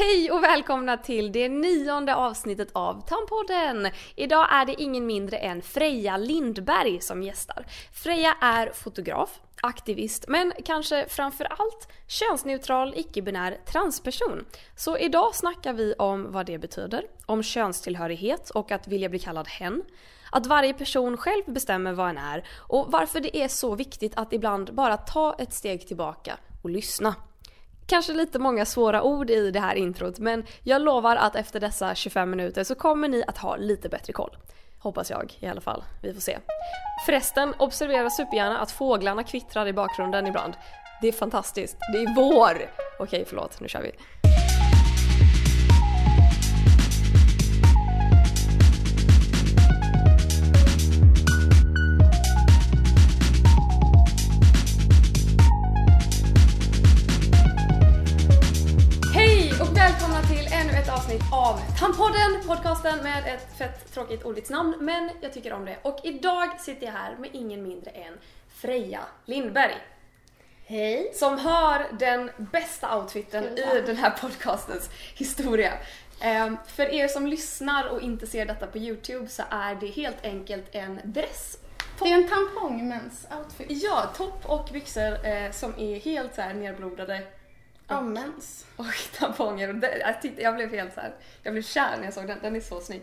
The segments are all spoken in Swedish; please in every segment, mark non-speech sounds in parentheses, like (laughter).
Hej och välkomna till det nionde avsnittet av Tandpodden! Idag är det ingen mindre än Freja Lindberg som gästar. Freja är fotograf, aktivist, men kanske framförallt könsneutral icke-binär transperson. Så idag snackar vi om vad det betyder, om könstillhörighet och att vilja bli kallad hen. Att varje person själv bestämmer vad en är och varför det är så viktigt att ibland bara ta ett steg tillbaka och lyssna. Kanske lite många svåra ord i det här introt men jag lovar att efter dessa 25 minuter så kommer ni att ha lite bättre koll. Hoppas jag i alla fall. Vi får se. Förresten, observera supergärna att fåglarna kvittrar i bakgrunden ibland. Det är fantastiskt. Det är vår! Okej, förlåt. Nu kör vi. Podcasten med ett fett tråkigt ordvitskt namn, men jag tycker om det. Och idag sitter jag här med ingen mindre än Freja Lindberg. Hej. Som har den bästa outfiten i den här podcastens historia. Ehm, för er som lyssnar och inte ser detta på Youtube så är det helt enkelt en dress. Det är en tampongmens outfit. Ja, topp och byxor eh, som är helt så här nerblodade Av mens. och tamponger. Och det, jag, tyckte, jag blev helt så här, jag blev kär när jag såg den. Den är så snygg.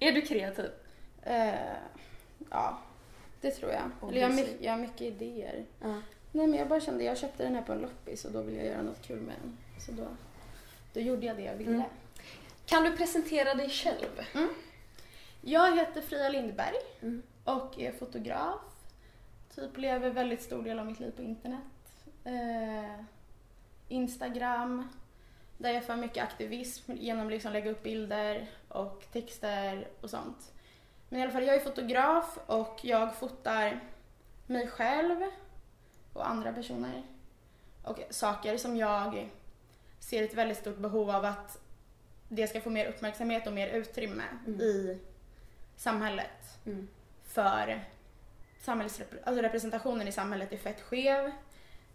Är du kreativ? Eh, ja, det tror jag. Eller jag har, mycket, jag har mycket idéer. Ja. Nej men jag bara kände, jag köpte den här på en loppis och då ville jag göra något kul med den. Så då, då gjorde jag det jag ville. Mm. Kan du presentera dig själv? Jag heter Fria Lindberg Mm. och är fotograf. Typ lever väldigt stor del av mitt liv på internet. Eh, Instagram, där jag för mycket aktivism genom liksom lägga upp bilder och texter och sånt. Men i alla fall, jag är fotograf och jag fotar mig själv och andra personer. Och saker som jag ser ett väldigt stort behov av att det ska få mer uppmärksamhet och mer utrymme Mm. i samhället Mm. för samhällsrepre- alltså representationen i samhället är fett skev.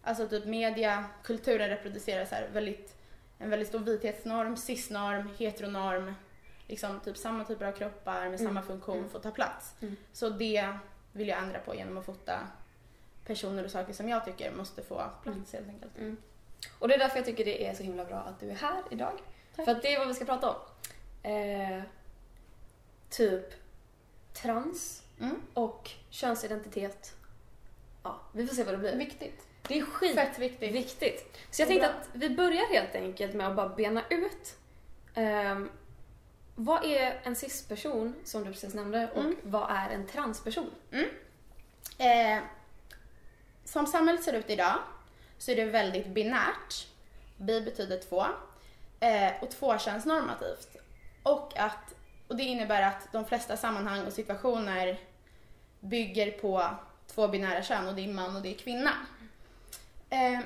Alltså typ media, kulturen reproducerar så här väldigt, en väldigt stor vithetsnorm, cisnorm, heteronorm. Liksom typ samma typer av kroppar med Mm. samma funktion Mm. får ta plats. Mm. Så det vill jag ändra på genom att fota personer och saker som jag tycker måste få plats helt enkelt. Mm. Och det är därför jag tycker det är så himla bra att du är här idag. Tack. För att det är vad vi ska prata om. Eh, typ trans Mm. och könsidentitet. Ja, vi får se vad det blir. Viktigt. Det är skit Fett viktigt. viktigt. Så jag tänkte bra. att vi börjar helt enkelt med att bara bena ut ehm, vad är en cis-person, som du precis nämnde, och Mm. vad är en transperson? Eh, som samhället ser ut idag så är det väldigt binärt. Bi betyder två. Eh, och tvåkönsnormativt. Och, att, och det innebär att de flesta sammanhang och situationer bygger på två binära kön och det är man och det är kvinna. Eh,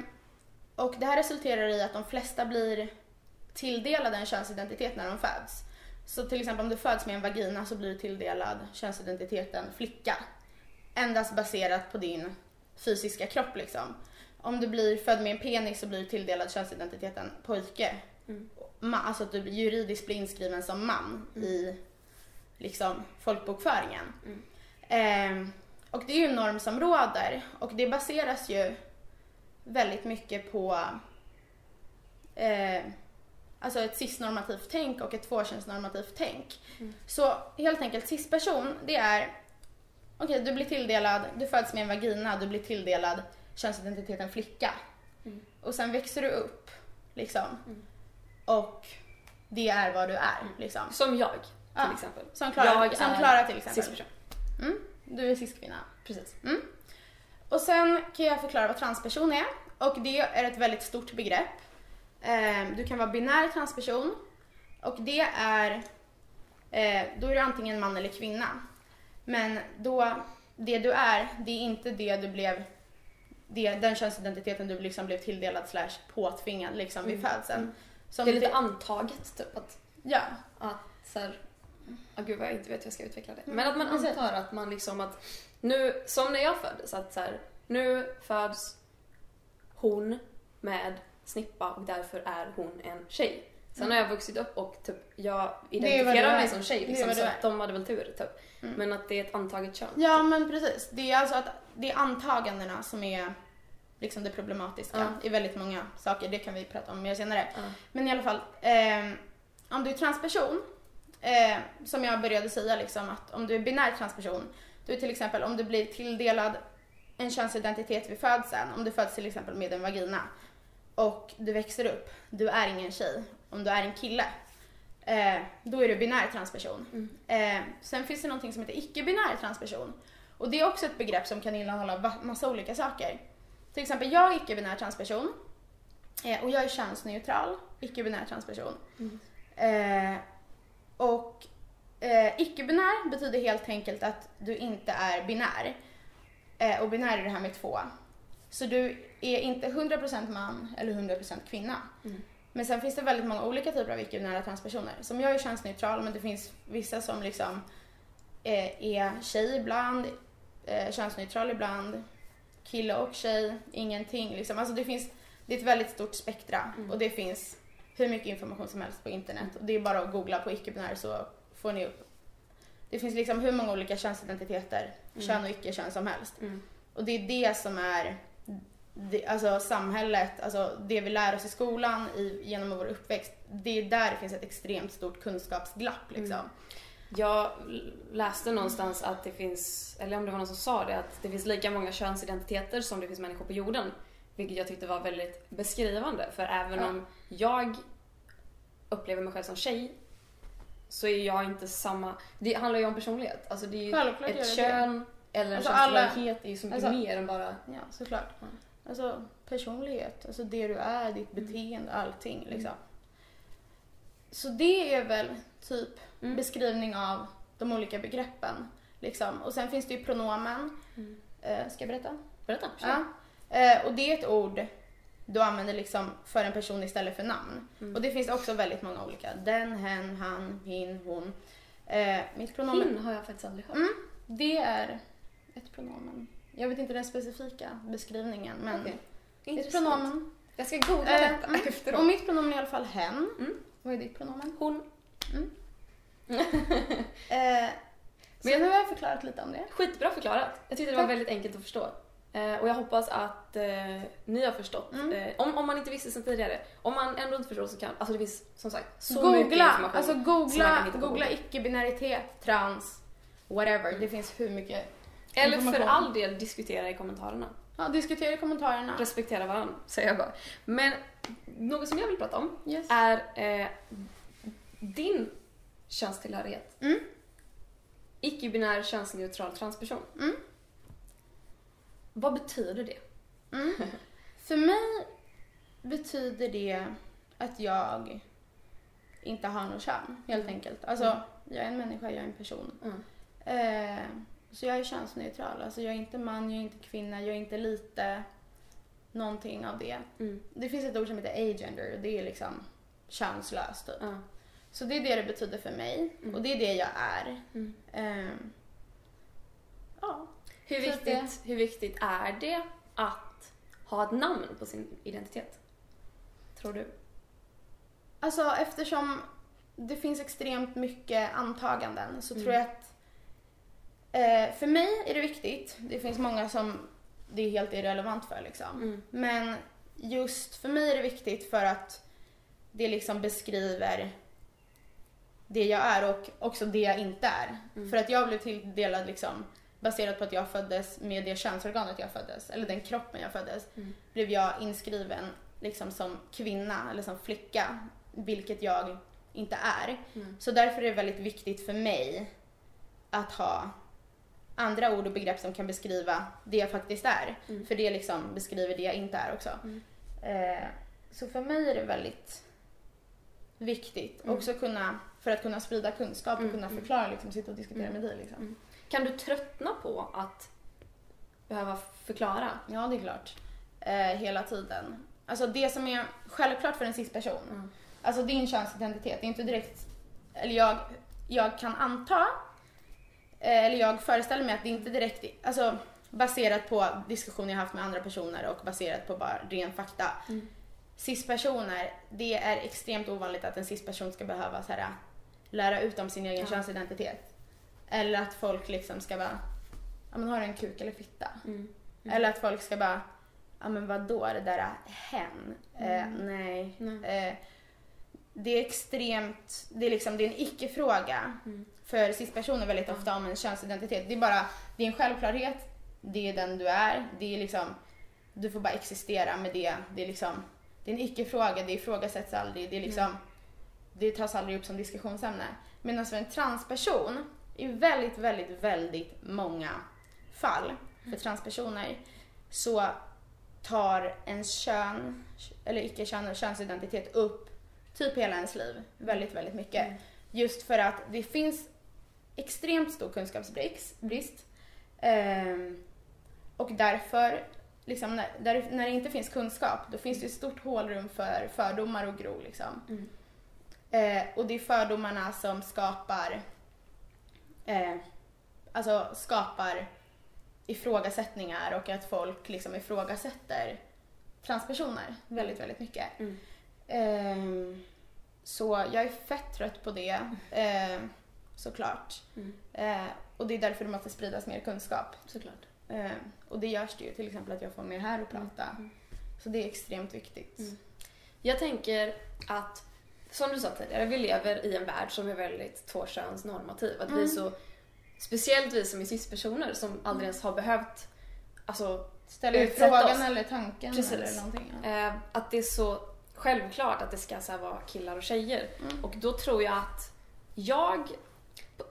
och det här resulterar i att de flesta blir tilldelade en könsidentitet när de föds. Så till exempel om du föds med en vagina så blir du tilldelad könsidentiteten flicka endast baserat på din fysiska kropp liksom. Om du blir född med en penis så blir du tilldelad könsidentiteten pojke. Mm. Alltså att du juridiskt blir inskriven som man i liksom folkbokföringen. Mm. Ehm, och det är ju en norm som råder och det baseras ju väldigt mycket på eh, alltså ett cisnormativt tänk och ett tvåkönsnormativt tänk. Mm. Så helt enkelt cisperson, det är Okej, du blir tilldelad, du föds med en vagina, du blir tilldelad könsidentiteten flicka. Mm. Och sen växer du upp, liksom. Mm. Och det är vad du är, liksom. Som jag, till Ja, exempel. Som Klara, Jag som Klara till exempel. Cis-person. Mm, du är ciskvinna. Precis. Och sen kan jag förklara vad transperson är. Och det är ett väldigt stort begrepp. Eh, Du kan vara binär transperson. Och det är, eh, då är du antingen man eller kvinna. Men då, det du är, det är inte det du blev, det, den könsidentiteten du liksom blev tilldelad slash påtvingad liksom vid Mm. födseln. Mm. Som det är lite det- antaget, typ att, Ja, att så här, ah, gud vad jag inte vet hur jag ska utveckla det. Mm, Men att man antar att man liksom att, nu, som när jag föddes, att så här, nu föds hon med snippa och därför är hon en tjej. Sen har jag vuxit upp och typ, jag identifierar mig som tjej liksom, så att de hade väl tur typ. Mm. Men att det är ett antaget kön. Ja men precis. Det är alltså att det är antagandena som är liksom det problematiska Ja. i väldigt många saker. Det kan vi prata om mer senare. Men i alla fall, eh, om du är transperson, eh, som jag började säga liksom att om du är binär transperson, du till exempel om du blir tilldelad en könsidentitet vid födseln, om du föds till exempel med en vagina och du växer upp, du är ingen tjej, om du är en kille, eh, då är du binär transperson. Mm. Eh, sen finns det någonting som heter icke-binär transperson och det är också ett begrepp som kan innehålla massa olika saker. Till exempel jag är icke-binär transperson eh, och jag är könsneutral icke-binär transperson. Mm. Eh, och eh, icke-binär betyder helt enkelt att du inte är binär. Eh, och binär är det här med två. Så du är inte 100% man eller 100% kvinna. Mm. Men sen finns det väldigt många olika typer av icke-binära transpersoner. Som jag är könsneutral men det finns vissa som liksom eh, är tjej ibland, eh, könsneutral ibland, kille och tjej, ingenting liksom. Alltså det finns, det är ett väldigt stort spektra Mm. och det finns hur mycket information som helst på internet och det är bara att googla på icke-binär så får ni upp. Det finns liksom hur många olika könsidentiteter, Mm. kön och icke-kön som helst. Mm. Och det är det som är det, alltså samhället, alltså det vi lär oss i skolan i, genom vår uppväxt. Det är där det finns ett extremt stort kunskapsglapp liksom. Mm. Jag läste någonstans att det finns, eller om det var någon som sa det, att det finns lika många könsidentiteter som det finns människor på jorden. Vilket jag tyckte var väldigt beskrivande för även Ja. om jag upplever mig själv som tjej så är jag inte samma, det handlar ju om personlighet. Alltså det är ju Självklart ett det kön eller en Alltså alla- könstillhörighet är ju så mycket alltså- mer än bara... Ja, såklart. Ja. Alltså personlighet, alltså det du är, ditt beteende, allting liksom. Så det är väl typ Mm. beskrivning av de olika begreppen. Liksom. Och sen finns det ju pronomen. Mm. Eh, ska jag berätta? Berätta. Ja. Eh, och det är ett ord du använder liksom för en person istället för namn. Mm. Och det finns också väldigt många olika. Den, hen, han, hin, hon. Eh, mitt pronomen... Hin har jag faktiskt aldrig hört. Mm, det är ett pronomen. Jag vet inte den specifika beskrivningen men är ett pronomen. Jag ska googla Eh, detta mm. efteråt. Och mitt pronomen är i alla fall hen. Mm. Vad är ditt pronomen? Hon. (laughs) Eh, så nu har jag förklarat lite om det. Skitbra förklarat. Jag tyckte det var väldigt enkelt att förstå. Eh, och jag hoppas att eh, ni har förstått. Mm. Eh, om, om man inte visste sen tidigare. Om man ändå inte förstår så kan, alltså det finns som sagt så mycket Googla, information. alltså googla, googla Google. icke-binaritet, trans, whatever. Det finns hur mycket Eller för all del diskutera i kommentarerna. Ja, diskutera i kommentarerna. Respektera varandra, säger jag bara. Men något som jag vill prata om Yes. är eh, din könstillhörighet. Mm. Icke-binär könsneutral transperson. Mm. Vad betyder det? Mm. För mig betyder det att jag inte har något kön, helt enkelt. Alltså, Mm. jag är en människa, jag är en person. Mm. Eh, så jag är könsneutral. Alltså, jag är inte man, jag är inte kvinna, jag är inte lite någonting av det. Mm. Det finns ett ord som heter agender och det är liksom könslöst typ. Så det är det det betyder för mig Mm. och det är det jag är. Mm. Ehm, ja. Hur, viktigt, hur viktigt är det att ha ett namn på sin identitet? Tror du? Alltså eftersom det finns extremt mycket antaganden så Mm. tror jag att eh, för mig är det viktigt. Det finns många som det är helt irrelevant för liksom. Mm. Men just för mig är det viktigt för att det liksom beskriver det jag är och också det jag inte är. Mm. För att jag blev tilldelad liksom baserat på att jag föddes med det könsorganet jag föddes, eller den kroppen jag föddes, Mm. blev jag inskriven liksom som kvinna eller som flicka, vilket jag inte är. Mm. Så därför är det väldigt viktigt för mig att ha andra ord och begrepp som kan beskriva det jag faktiskt är. Mm. För det liksom beskriver det jag inte är också. Mm. Eh, så för mig är det väldigt viktigt. Mm. Också kunna, för att kunna sprida kunskap och Mm, kunna förklara, liksom, sitta och diskutera med dig. Liksom. Kan du tröttna på att behöva förklara? Ja, det är klart. Eh, hela tiden. Alltså det som är självklart för en cis-person, Mm. alltså din könsidentitet, det är inte direkt, eller jag, jag kan anta, eh, eller jag föreställer mig att det inte direkt, alltså baserat på diskussioner jag haft med andra personer och baserat på bara ren fakta, Mm. cis-personer, det är extremt ovanligt att en cis-person ska behöva så här, lära ut om sin egen Ja. könsidentitet. Eller att folk liksom ska bara, ja men har du en kuk eller fitta? Mm. Eller att folk ska bara, ja men vadå det där är hen? Eh, nej. Nej. Eh, det är extremt, det är liksom, det är en icke-fråga för cis-personer väldigt ofta om en könsidentitet. Det är bara, det är en självklarhet, det är den du är, det är liksom, du får bara existera med det. Det är liksom, det är en icke-fråga, det ifrågasätts aldrig, det är liksom, det tas aldrig upp som diskussionsämne. Medan för en transperson, i väldigt, väldigt, väldigt många fall för transpersoner så tar ens kön, eller icke-kön, könsidentitet upp typ hela ens liv väldigt, väldigt mycket. Just för att det finns extremt stor kunskapsbrist. brist. Ehm, och därför, liksom, när, där, när det inte finns kunskap, då finns det ett stort hålrum för fördomar och gro. Liksom. Mm. Eh, och det är fördomarna som skapar, eh, alltså skapar ifrågasättningar och att folk liksom ifrågasätter transpersoner väldigt, väldigt mycket. Mm. Ehm, så jag är fett trött på det, eh, såklart. Mm. Eh, och det är därför det måste spridas mer kunskap. Såklart. Eh, och det görs det ju, till exempel att jag får med här och prata. Så det är extremt viktigt. Mm. Jag tänker att, som du sa tidigare, vi lever i en värld som är väldigt tvåkönsnormativ. Att vi är så, speciellt vi som är cis-personer som aldrig ens har behövt, alltså, Ställer ut frågan oss. eller tanken Precis. eller någonting. Ja. eh, att det är så självklart att det ska så vara killar och tjejer. Mm. Och då tror jag att jag,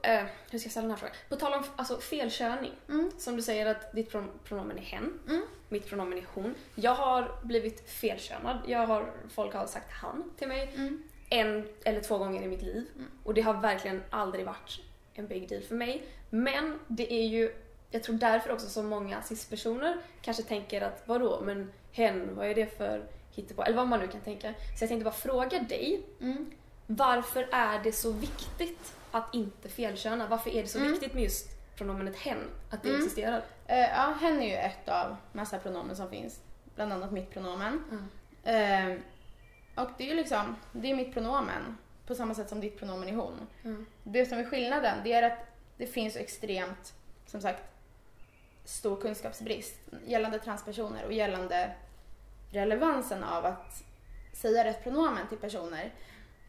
eh, hur ska jag ställa den här frågan? På tal om alltså, felkörning. Mm. Som du säger att ditt pron- pronomen är hen, Mm. mitt pronomen är hon. Jag har blivit felkönad. Jag har, folk har sagt han till mig Mm. En eller två gånger i mitt liv. Och det har verkligen aldrig varit en big deal för mig. Men det är ju, jag tror därför också så många cis-personer kanske tänker att vadå, men hen, vad är det för hittepå? Eller vad man nu kan tänka. Så jag tänkte bara fråga dig, Mm. varför är det så viktigt att inte felköna? Varför är det så Mm. viktigt med just pronomenet hen, att det Mm. existerar? Eh, ja, hen är ju ett av massa pronomen som finns. Bland annat mitt pronomen. Mm. Och det är ju liksom, det är mitt pronomen. På samma sätt som ditt pronomen är hon. Mm. Det som är skillnaden, det är att det finns extremt, som sagt, stor kunskapsbrist gällande transpersoner och gällande relevansen av att säga rätt pronomen till personer.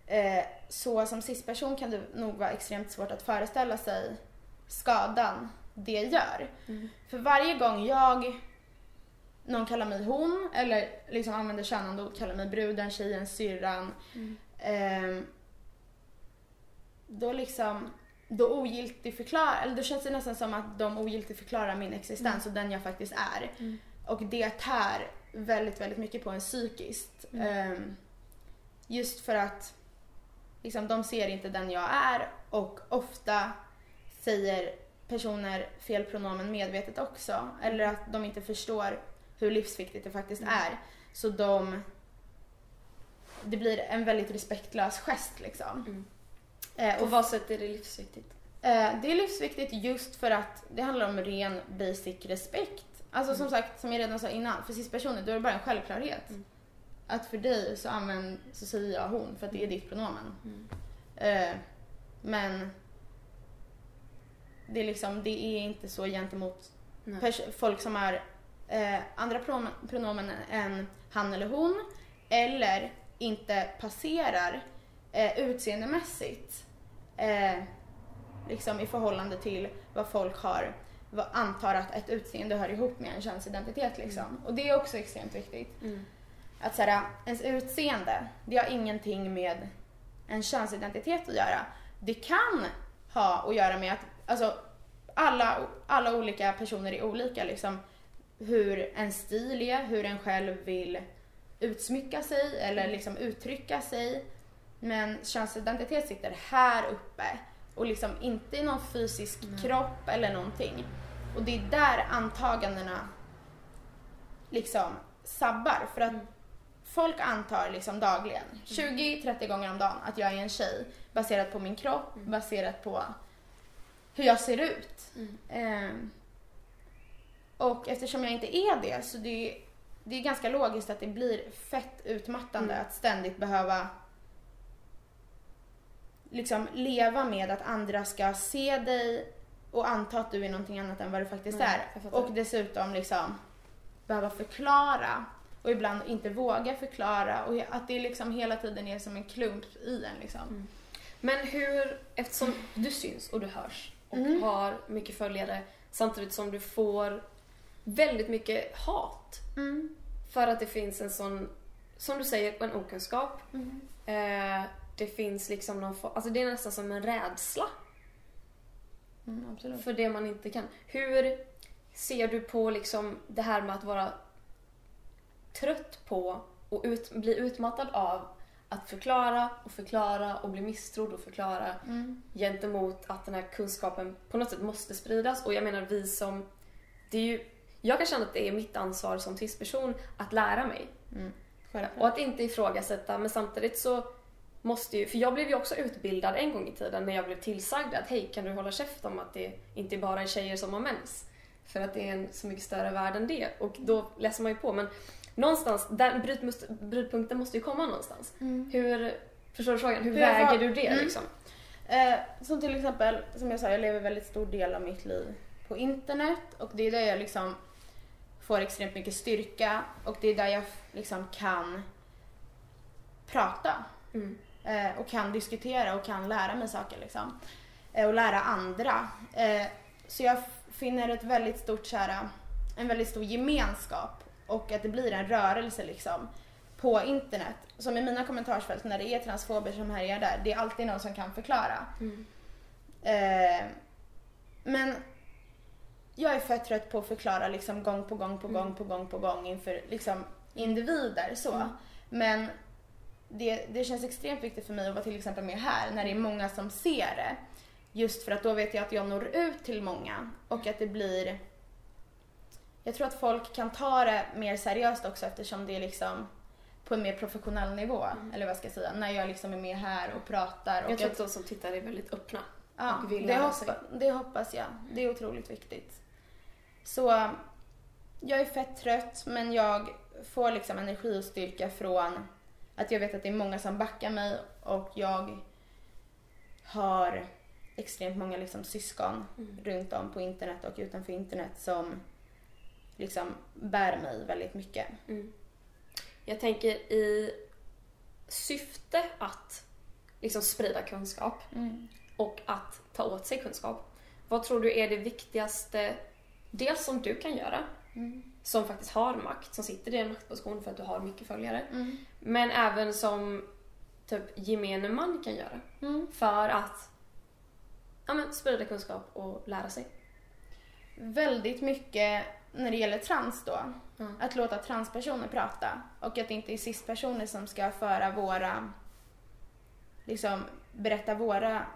Eh, så som cis-person kan det nog vara extremt svårt att föreställa sig skadan det gör. Mm. För varje gång jag, någon kallar mig hon eller liksom använder könande ord, kallar mig bruden, tjejen, syrran. Mm. ehm, då liksom, då ogiltigförklarar, eller då känns det nästan som att de ogiltigförklarar min existens och den jag faktiskt är. Mm. Och det tär väldigt, väldigt mycket på en psykiskt. Mm. Ehm, just för att liksom, de ser inte den jag är och ofta säger personer fel pronomen medvetet också. Eller att de inte förstår hur livsviktigt det faktiskt Mm. är. Så de... Det blir en väldigt respektlös gest liksom. Mm. Eh, På och vad sätt är det livsviktigt? Eh, det är livsviktigt just för att det handlar om ren basic respekt. Alltså som sagt, som jag redan sa innan, för cis-personer då är det bara en självklarhet. Mm. Att för dig så, använd, så säger jag hon för att det är ditt pronomen. Mm. Eh, men det är liksom, det är inte så gentemot folk som har eh, andra pronomen, än han eller hon eller inte passerar eh, utseendemässigt eh, liksom i förhållande till vad folk har vad antar att ett utseende hör ihop med en könsidentitet liksom. Och det är också extremt viktigt. Mm. Att så här, ens utseende, det har ingenting med en könsidentitet att göra. Det kan ha att göra med att alltså, alla, alla olika personer är olika. Liksom, hur en stil är, hur en själv vill utsmycka sig eller liksom uttrycka sig. Men könsidentitet sitter här uppe och liksom inte i någon fysisk kropp eller någonting. Och det är där antagandena liksom sabbar. För att folk antar liksom dagligen, 20-30 gånger om dagen, att jag är en tjej baserat på min kropp, baserat på hur jag ser ut. Mm. Ehm, och eftersom jag inte är det så det det är ganska logiskt att det blir fett utmattande Mm. att ständigt behöva liksom leva med att andra ska se dig och anta att du är någonting annat än vad du faktiskt Nej, är. Och dessutom liksom behöva förklara och ibland inte våga förklara och att det liksom hela tiden är som en klump i en liksom. Mm. Men hur, eftersom du syns och du hörs och Mm. har mycket följare samtidigt som du får väldigt mycket hat Mm. för att det finns en sån, som du säger, en okunskap. Mm. Eh, det finns liksom någon alltså det är nästan som en rädsla Mm, för det man inte kan. Hur ser du på liksom det här med att vara trött på och ut, bli utmattad av att förklara och förklara och bli misstrodd och förklara Mm. gentemot att den här kunskapen på något sätt måste spridas. Och jag menar vi som... Det är ju, jag kan känna att det är mitt ansvar som cis-person att lära mig. Mm. Och att inte ifrågasätta, men samtidigt så måste ju... För jag blev ju också utbildad en gång i tiden när jag blev tillsagd att hej, kan du hålla käft om att det inte bara är tjejer som har mens? För att det är en så mycket större värld än det. Och då läser man ju på. Men någonstans, där brytmust, brytpunkten måste ju komma någonstans. Mm. Hur, förstår du frågan? Hur, Hur väger var- du det Mm. liksom? Eh, som till exempel, som jag sa, jag lever väldigt stor del av mitt liv på internet och det är där jag liksom får extremt mycket styrka och det är där jag liksom kan prata Mm. eh, och kan diskutera och kan lära mig saker liksom. Eh, och lära andra. Eh, så jag finner ett väldigt stort så här, en väldigt stor gemenskap och att det blir en rörelse liksom på internet. Som i mina kommentarsfält när det är transfober som härjar där, det är alltid någon som kan förklara. Mm. Eh, men jag är fett trött på att förklara liksom gång på gång på Mm. gång på gång på gång inför liksom individer så. Mm. Men det, det känns extremt viktigt för mig att vara till exempel med här när det är många som ser det. Just för att då vet jag att jag når ut till många och att det blir jag tror att folk kan ta det mer seriöst också eftersom det är liksom på en mer professionell nivå, Mm. eller vad jag ska säga, när jag liksom är med här och pratar. Och Jag tror att- de som tittar är väldigt öppna. Ja, och vill det, hoppa, det hoppas jag. Det är otroligt viktigt. Så jag är fett trött men jag får liksom energi och styrka från att jag vet att det är många som backar mig och jag har extremt många liksom syskon Mm. runt om på internet och utanför internet som liksom bär mig väldigt mycket. Mm. Jag tänker i syfte att liksom sprida kunskap och att ta åt sig kunskap. Vad tror du är det viktigaste, dels som du kan göra, Mm. som faktiskt har makt, som sitter i en maktposition för att du har mycket följare, Mm. men även som typ gemene man kan göra Mm. för att ja, men, sprida kunskap och lära sig. väldigt mycket när det gäller trans då. Mm. Att låta transpersoner prata och att det inte är cispersoner som ska föra våra, liksom berätta våra,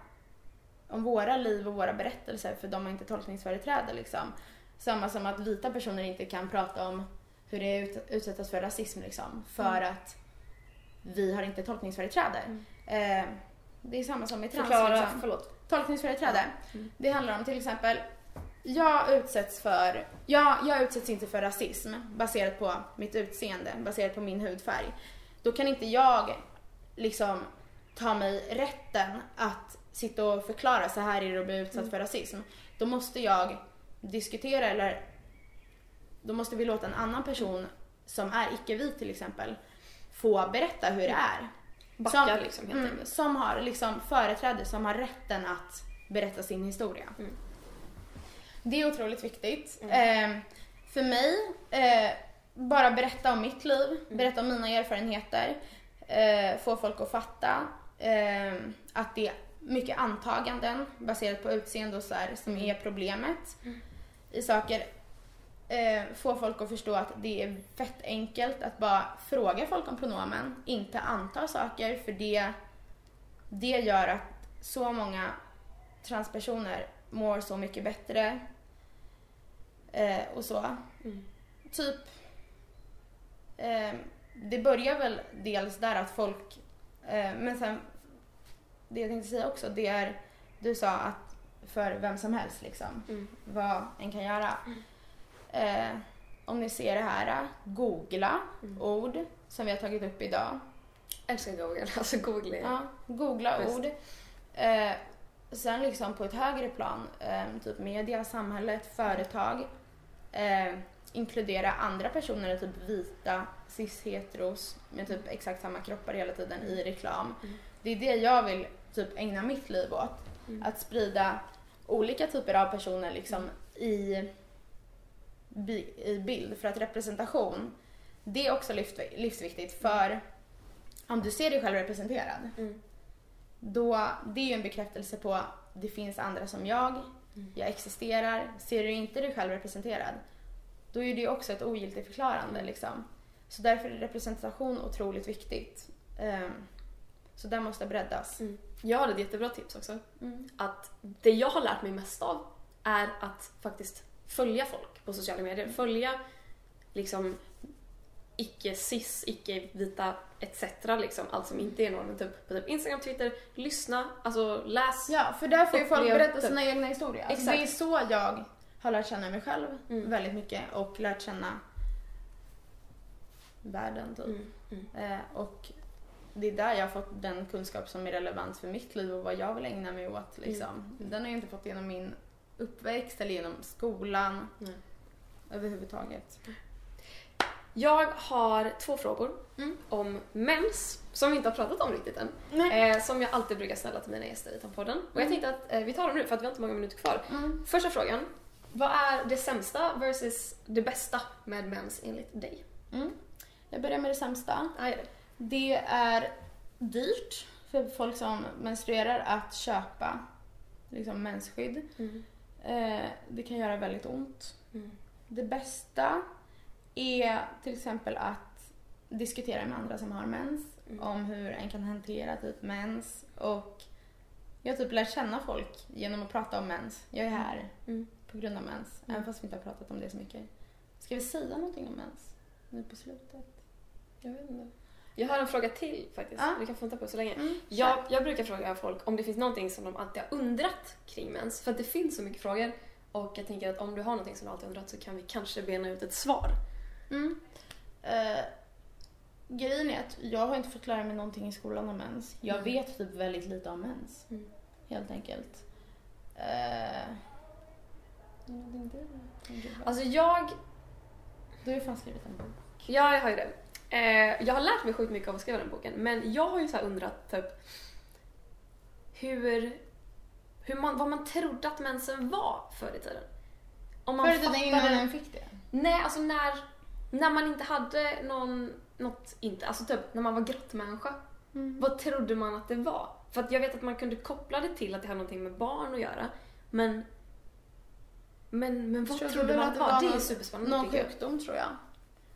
om våra liv och våra berättelser för de har inte tolkningsföreträde liksom. Samma som att vita personer inte kan prata om hur det är ut, utsättas för rasism liksom. För att vi har inte tolkningsföreträde. Eh, det är samma som med trans Förklara, liksom. förlåt. Tolkningsföreträde. Mm. Det handlar om till exempel, jag utsätts för, jag, jag utsätts inte för rasism baserat på mitt utseende, baserat på min hudfärg. Då kan inte jag liksom ta mig rätten att sitta och förklara så här är det att bli utsatt Mm. för rasism. Då måste jag diskutera eller då måste vi låta en annan person som är icke-vit till exempel få berätta hur det är. Backa Som- liksom helt Mm, som har liksom företräde, som har rätten att berätta sin historia. Mm. Det är otroligt viktigt. Mm. Eh, för mig, eh, bara berätta om mitt liv, Mm. berätta om mina erfarenheter, eh, få folk att fatta eh, att det är mycket antaganden baserat på utseende och så här, som är problemet Mm. I saker. Eh, få folk att förstå att det är fett enkelt att bara fråga folk om pronomen, inte anta saker för det, det gör att så många transpersoner mår så mycket bättre eh, och så. Mm. Typ, eh, det börjar väl dels där att folk, eh, men sen det jag tänkte säga också det är, du sa att för vem som helst liksom Mm. vad en kan göra. Eh, om ni ser det här, googla Mm. ord som vi har tagit upp idag. Älskar Google, (laughs) alltså Google är... Ja, googla Bäst. ord. Eh, sen liksom på ett högre plan, eh, typ media, samhället, företag. Eh, inkludera andra personer, typ vita, cis-heteros med typ exakt samma kroppar hela tiden i reklam. Mm. Det är det jag vill typ ägna mitt liv åt. Mm. Att sprida olika typer av personer liksom i, bi- i bild. För att representation, det är också livsvi- livsviktigt för om du ser dig själv representerad, Mm. då det är ju en bekräftelse på det finns andra som jag, Mm. jag existerar. Ser du inte dig själv representerad, då är det ju också ett ogiltigt förklarande liksom. Så därför är representation otroligt viktigt. Ehm, så där måste breddas. Mm. Jag har ett jättebra tips också. Mm. Att det jag har lärt mig mest av är att faktiskt följa folk på sociala medier. Följa liksom icke-cis, icke-vita etc. Liksom, allt som inte är normen. Typ, på typ Instagram, Twitter, lyssna, alltså läs. Ja, för där får ju folk berätta sina egna historier. Alltså, Exakt. det är så jag har lärt känna mig själv Mm. väldigt mycket och lärt känna världen typ. Mm. Mm. Eh, och det är där jag har fått den kunskap som är relevant för mitt liv och vad jag vill ägna mig åt. Liksom. Mm. Den har jag inte fått genom min uppväxt eller genom skolan Nej. överhuvudtaget. Jag har två frågor Mm. om mens, som vi inte har pratat om riktigt än. Eh, som jag alltid brukar ställa till mina gäster i podden. Och jag Mm. tänkte att eh, vi tar dem nu för att vi har inte många minuter kvar. Mm. Första frågan. Vad är det sämsta versus det bästa med mens enligt dig? Mm. Jag börjar med det sämsta. Ah, gör det. Är dyrt för folk som menstruerar att köpa liksom, mensskydd. Mm. Eh, det kan göra väldigt ont. Mm. Det bästa är till exempel att diskutera med andra som har mens Mm. om hur en kan hantera typ mens och jag har typ lärt känna folk genom att prata om mens. Jag är här Mm. på grund av mens, Mm. även fast vi inte har pratat om det så mycket. Ska vi säga någonting om mens nu på slutet? Jag vet inte. Jag har en fråga till faktiskt. Ja. Vi kan funta på så länge. Mm. Jag, jag brukar fråga folk om det finns någonting som de alltid har undrat kring mens. För att det finns så mycket frågor. Och jag tänker att om du har någonting som du alltid undrat så kan vi kanske bena ut ett svar. Mm. Eh, grejen är att jag har inte fått lära mig någonting i skolan om mens. Jag Mm. vet typ väldigt lite om mens. Mm. Helt enkelt. Eh, du? Alltså jag, Du har ju fan skrivit en bok. ja, jag har ju det. Eh, jag har lärt mig sjukt mycket av att skriva den boken. Men jag har ju så här undrat typ hur, hur man, vad man trodde att mensen var förr i tiden. Om man Förr i tiden innan en fick det. Nej, alltså när, när man inte hade någon, något, inte, alltså typ när man var grottmänniska. Mm. Vad trodde man att det var? För att jag vet att man kunde koppla det till att det hade någonting med barn att göra. Men, men, men vad Trodde trodde man att det var? Det är superspännande Någon sjukdom tror jag.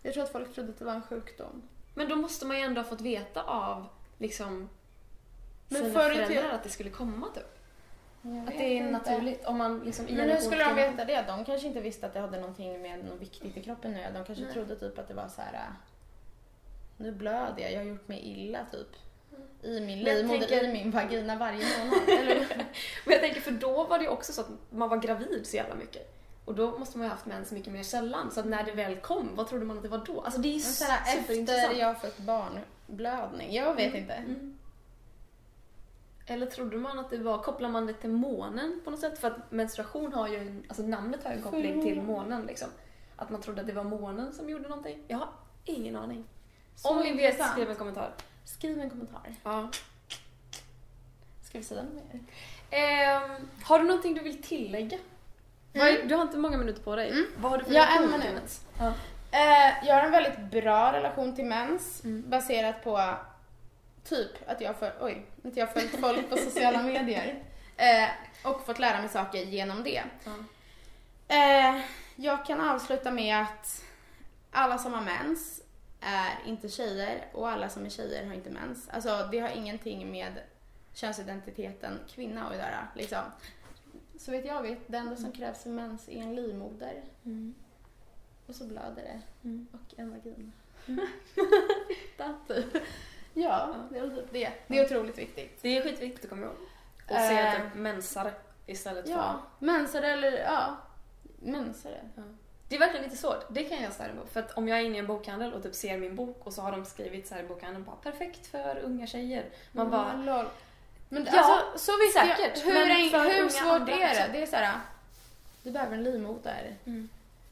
Jag tror att folk trodde att det var en sjukdom. Men då måste man ju ändå ha fått veta av liksom Men sina föräldrar tiden- att det skulle komma typ. Att det är inte. naturligt om man liksom Men hur skulle de till- veta det? De kanske inte visste att det hade någonting med något viktigt i kroppen nu. De kanske Nej. trodde typ att det var så här. äh, Nu blöder jag, jag har gjort mig illa typ. I min livmoder, tänker- i min vagina varje månad. (laughs) Eller? Men jag tänker för då var det ju också så att man var gravid så jävla mycket. Och då måste man ju ha haft mens mycket mer sällan. Så att när det väl kom, vad trodde man att det var då? Alltså det är ju här, efter superintressant. jag fått barnblödning. Jag vet inte. Mm. Eller trodde man att det var, kopplar man det till månen på något sätt? För att menstruation har ju, en- alltså namnet har ju en koppling till månen liksom. Att man trodde att det var månen som gjorde någonting. Jag har ingen aning. Så Om ni vet, skriv en kommentar. Skriv en kommentar. Ja. Ska vi säga något mer? Ehm, har du någonting du vill tillägga? Är- Du har inte många minuter på dig. Mm. Vad har du för Ja, relation en till minut. mens? Ja. Eh, jag har en väldigt bra relation till mens Mm. baserat på typ att jag för, oj, att jag har följt folk på sociala medier eh, och fått lära mig saker genom det. Ja. Eh, jag kan avsluta med att alla som har mens är inte tjejer och alla som är tjejer har inte mens. Alltså det har ingenting med könsidentiteten kvinna att göra. Liksom. Så vet jag vet, det enda som krävs för mens är en livmoder Mm. och så blöder det Mm. och en vagina. Mm. (laughs) Typ. Ja, det är typ det. Det är otroligt viktigt. Det är skitviktigt att komma ihåg. Och säga Eh, typ mensare istället Ja, mensare eller ja, mensare. Ja. Det är verkligen lite svårt. Det kan jag störa på. För att om jag är inne i en bokhandel och typ ser min bok och så har de skrivit så här i bokhandeln bara perfekt för unga tjejer. Man bara, Mm. Men Ja, alltså, så visst, säkert, Jag, hur, en- hur svårt är det? Det är såhär, du behöver en livmoder Mm.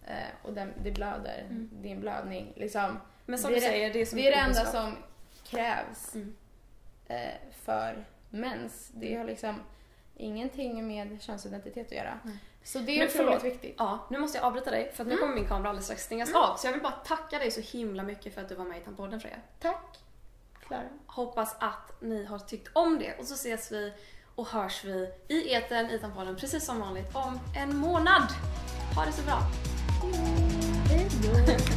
eh, och den, det blöder, Mm. en blödning. Liksom. men som det du är säger, det är så Det är det enda som krävs Mm. eh, för mens. Det har liksom ingenting med könsidentitet att göra. Nej. Så det är Men otroligt viktigt. Ja, nu måste jag avbryta dig för att nu Mm. kommer min kamera alldeles strax stängas av. Så jag vill bara tacka dig så himla mycket för att du var med i Tampodden Freja. Tack Klara. Hoppas att ni har tyckt om det och så ses vi och hörs vi i etern i Tampodden precis som vanligt om en månad. Ha det så bra! Hej då.